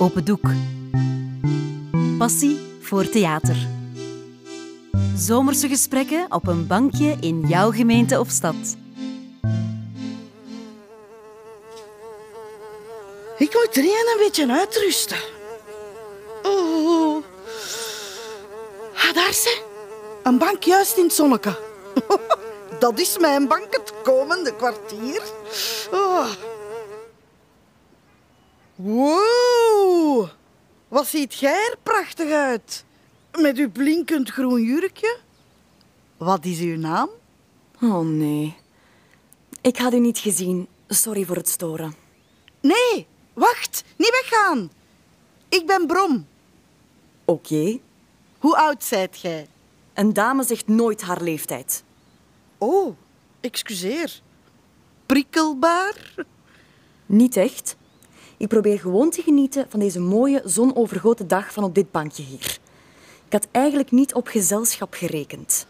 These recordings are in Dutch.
Open Doek. Passie voor theater. Zomerse gesprekken op een bankje in jouw gemeente of stad. Ik moet erin een beetje uitrusten. Oh. Ah, daar ze. Een bank juist in het zonneke. Dat is mijn bank het komende kwartier. Oh. Wat ziet jij er prachtig uit. Met uw blinkend groen jurkje. Wat is uw naam? Oh nee. Ik had u niet gezien. Sorry voor het storen. Nee, wacht. Niet weggaan. Ik ben Brom. Oké. Hoe oud zijt jij? Een dame zegt nooit haar leeftijd. Oh, excuseer. Prikkelbaar? Niet echt. Ik probeer gewoon te genieten van deze mooie, zonovergoten dag van op dit bankje hier. Ik had eigenlijk niet op gezelschap gerekend.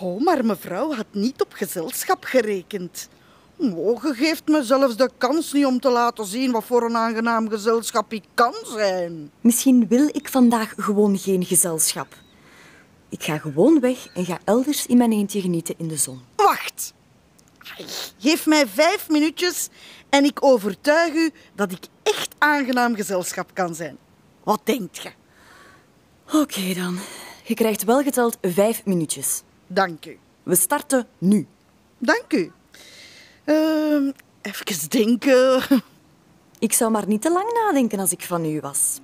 Oh, maar mevrouw had niet op gezelschap gerekend. Je geeft me zelfs de kans niet om te laten zien wat voor een aangenaam gezelschap ik kan zijn. Misschien wil ik vandaag gewoon geen gezelschap. Ik ga gewoon weg en ga elders in mijn eentje genieten in de zon. Wacht. Geef mij vijf minuutjes en ik overtuig u dat ik echt aangenaam gezelschap kan zijn. Wat denkt je? Oké dan. Je krijgt wel geteld vijf minuutjes. Dank u. We starten nu. Dank u. Ehm, even denken. Ik zou maar niet te lang nadenken als ik van u was.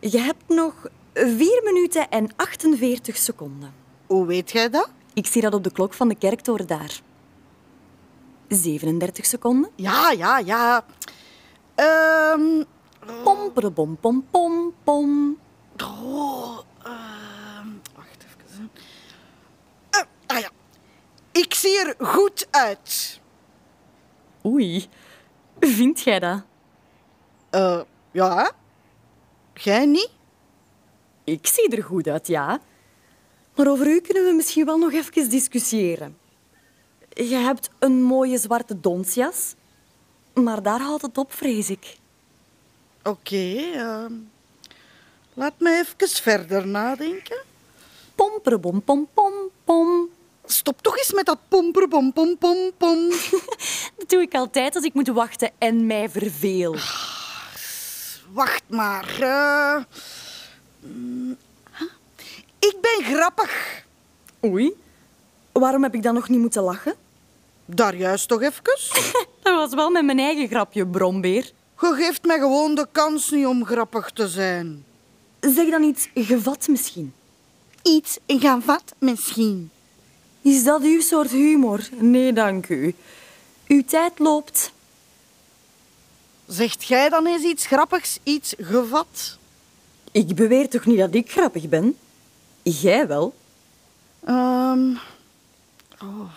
Je hebt nog 4 minuten en 48 seconden. Hoe weet jij dat? Ik zie dat op de klok van de kerktoren daar. 37 seconden. Ja, ja, ja. Ehm Pom, pom, pom, pom, pom. oh, ehm, wacht even. Eh, ah ja. Ik zie er goed uit. Oei, vind jij dat? Eh, ja. Jij niet? Ik zie er goed uit, ja. Maar over u kunnen we misschien wel nog even discussiëren. Je hebt een mooie zwarte donsjas, maar daar houdt het op, vrees ik. Oké. ehm, laat me even verder nadenken. Pomperebom, pom, pom, pom. Stop toch eens met dat pomper, pom, pom, pom. Dat doe ik altijd als ik moet wachten en mij verveel. Wacht maar. eh. mm, huh? Ik ben grappig. Oei, waarom heb ik dan nog niet moeten lachen? Daar juist toch even? Dat was wel met mijn eigen grapje, brombeer. Je geeft mij gewoon de kans niet om grappig te zijn. Zeg dan iets gevat misschien. Iets gaan vat misschien. Is dat uw soort humor? Nee, dank u. Uw tijd loopt. Zegt jij dan eens iets grappigs, iets gevat? Ik beweer toch niet dat ik grappig ben? Jij wel? Ehm, oh.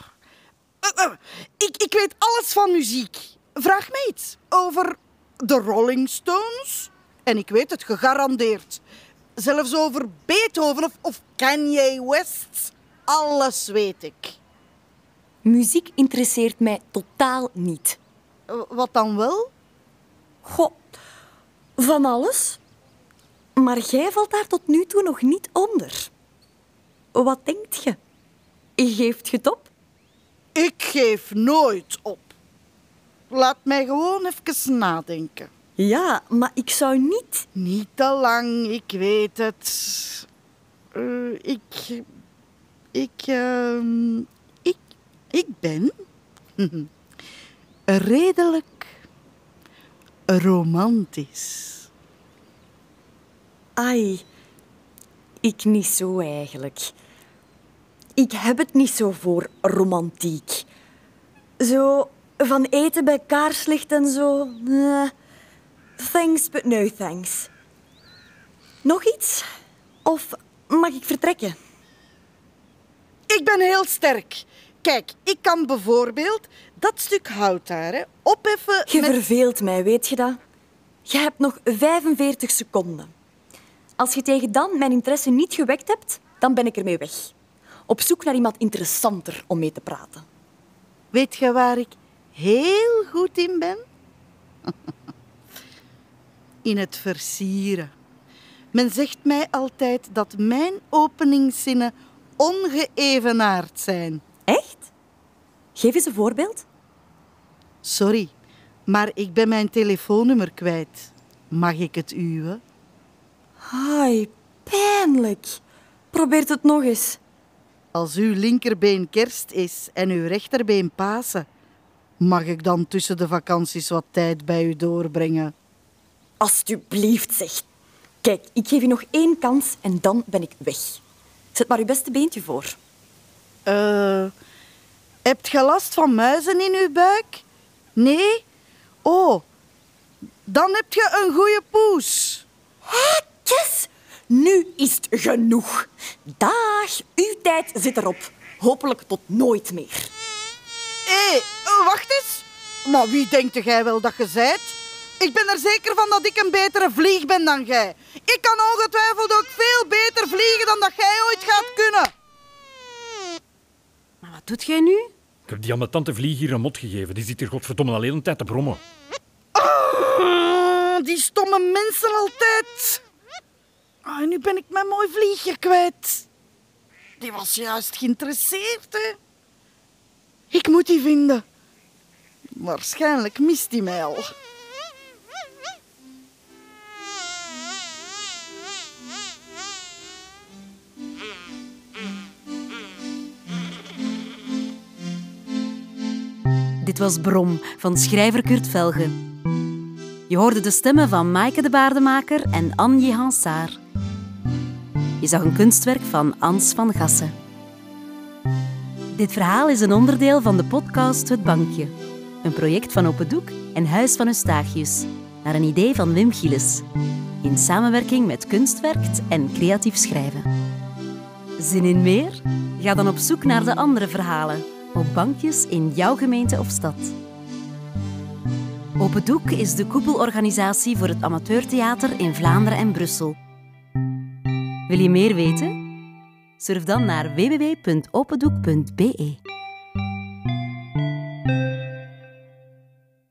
Ik, ik weet alles van muziek. Vraag mij iets over de Rolling Stones. En ik weet het gegarandeerd. Zelfs over Beethoven of, of Kanye West. Alles weet ik. Muziek interesseert mij totaal niet. Wat dan wel? Goh, van alles. Maar jij valt daar tot nu toe nog niet onder. Wat denkt je? Geeft je het op? Ik geef nooit op. Laat mij gewoon even nadenken. Ja, maar ik zou niet... Niet te lang, ik weet het. Eh, ik. Ik. ehm, ik. Ik ben. redelijk. romantisch. Ai, ik niet zo eigenlijk. Ik heb het niet zo voor romantiek. Zo van eten bij kaarslicht en zo. eh, thanks, but no thanks. Nog iets? Of mag ik vertrekken? Ik ben heel sterk. Kijk, ik kan bijvoorbeeld dat stuk hout daar hè, opheffen. Je met- verveelt mij, weet je dat? Je hebt nog 45 seconden. Als je tegen dan mijn interesse niet gewekt hebt, dan ben ik ermee weg. Op zoek naar iemand interessanter om mee te praten. Weet je waar ik heel goed in ben? in het versieren. Men zegt mij altijd dat mijn openingszinnen ongeëvenaard zijn. Echt? Geef eens een voorbeeld. Sorry, maar ik ben mijn telefoonnummer kwijt. Mag ik het uwe? Ai, pijnlijk. Probeert het nog eens. Als uw linkerbeen kerst is en uw rechterbeen Pasen, mag ik dan tussen de vakanties wat tijd bij u doorbrengen? Alsjeblieft, zeg. Kijk, ik geef je nog één kans en dan ben ik weg. Zet maar uw beste beentje voor. Eh, hebt je last van muizen in uw buik? Nee? Oh, dan heb je een goede poes. Yes! Nu is het genoeg. Dag, uw tijd zit erop. Hopelijk tot nooit meer. Hé, eh, wacht eens. Maar wie denkt jij wel dat je zijt? Ik ben er zeker van dat ik een betere vlieg ben dan jij. Ik kan ongetwijfeld ook veel beter vliegen dan dat jij ooit gaat kunnen. Maar wat doet jij nu? Ik heb die aan mijn tante Vlieg hier een mot gegeven. Die zit hier godverdomme al de hele tijd te brommen. Ah, die stomme mensen altijd. Ah, en nu ben ik mijn mooi vliegje kwijt. Die was juist geïnteresseerd, hè. Ik moet die vinden. Waarschijnlijk mist hij mij al. Dit was Brom van schrijver Kurt Velge. Je hoorde de stemmen van Maaike de Baardemaker en Anje Hansaar. Je zag een kunstwerk van Ans van Gassen. Dit verhaal is een onderdeel van de podcast Het Bankje. Een project van Open Doek en Huis van Eustachius. Naar een idee van Wim Gilles. In samenwerking met Kunstwerkt en Creatief Schrijven. Zin in meer? Ga dan op zoek naar de andere verhalen op bankjes in jouw gemeente of stad. Open Doek is de koepelorganisatie voor het amateurtheater in Vlaanderen en Brussel. Wil je meer weten? Surf dan naar www.opendoek.be.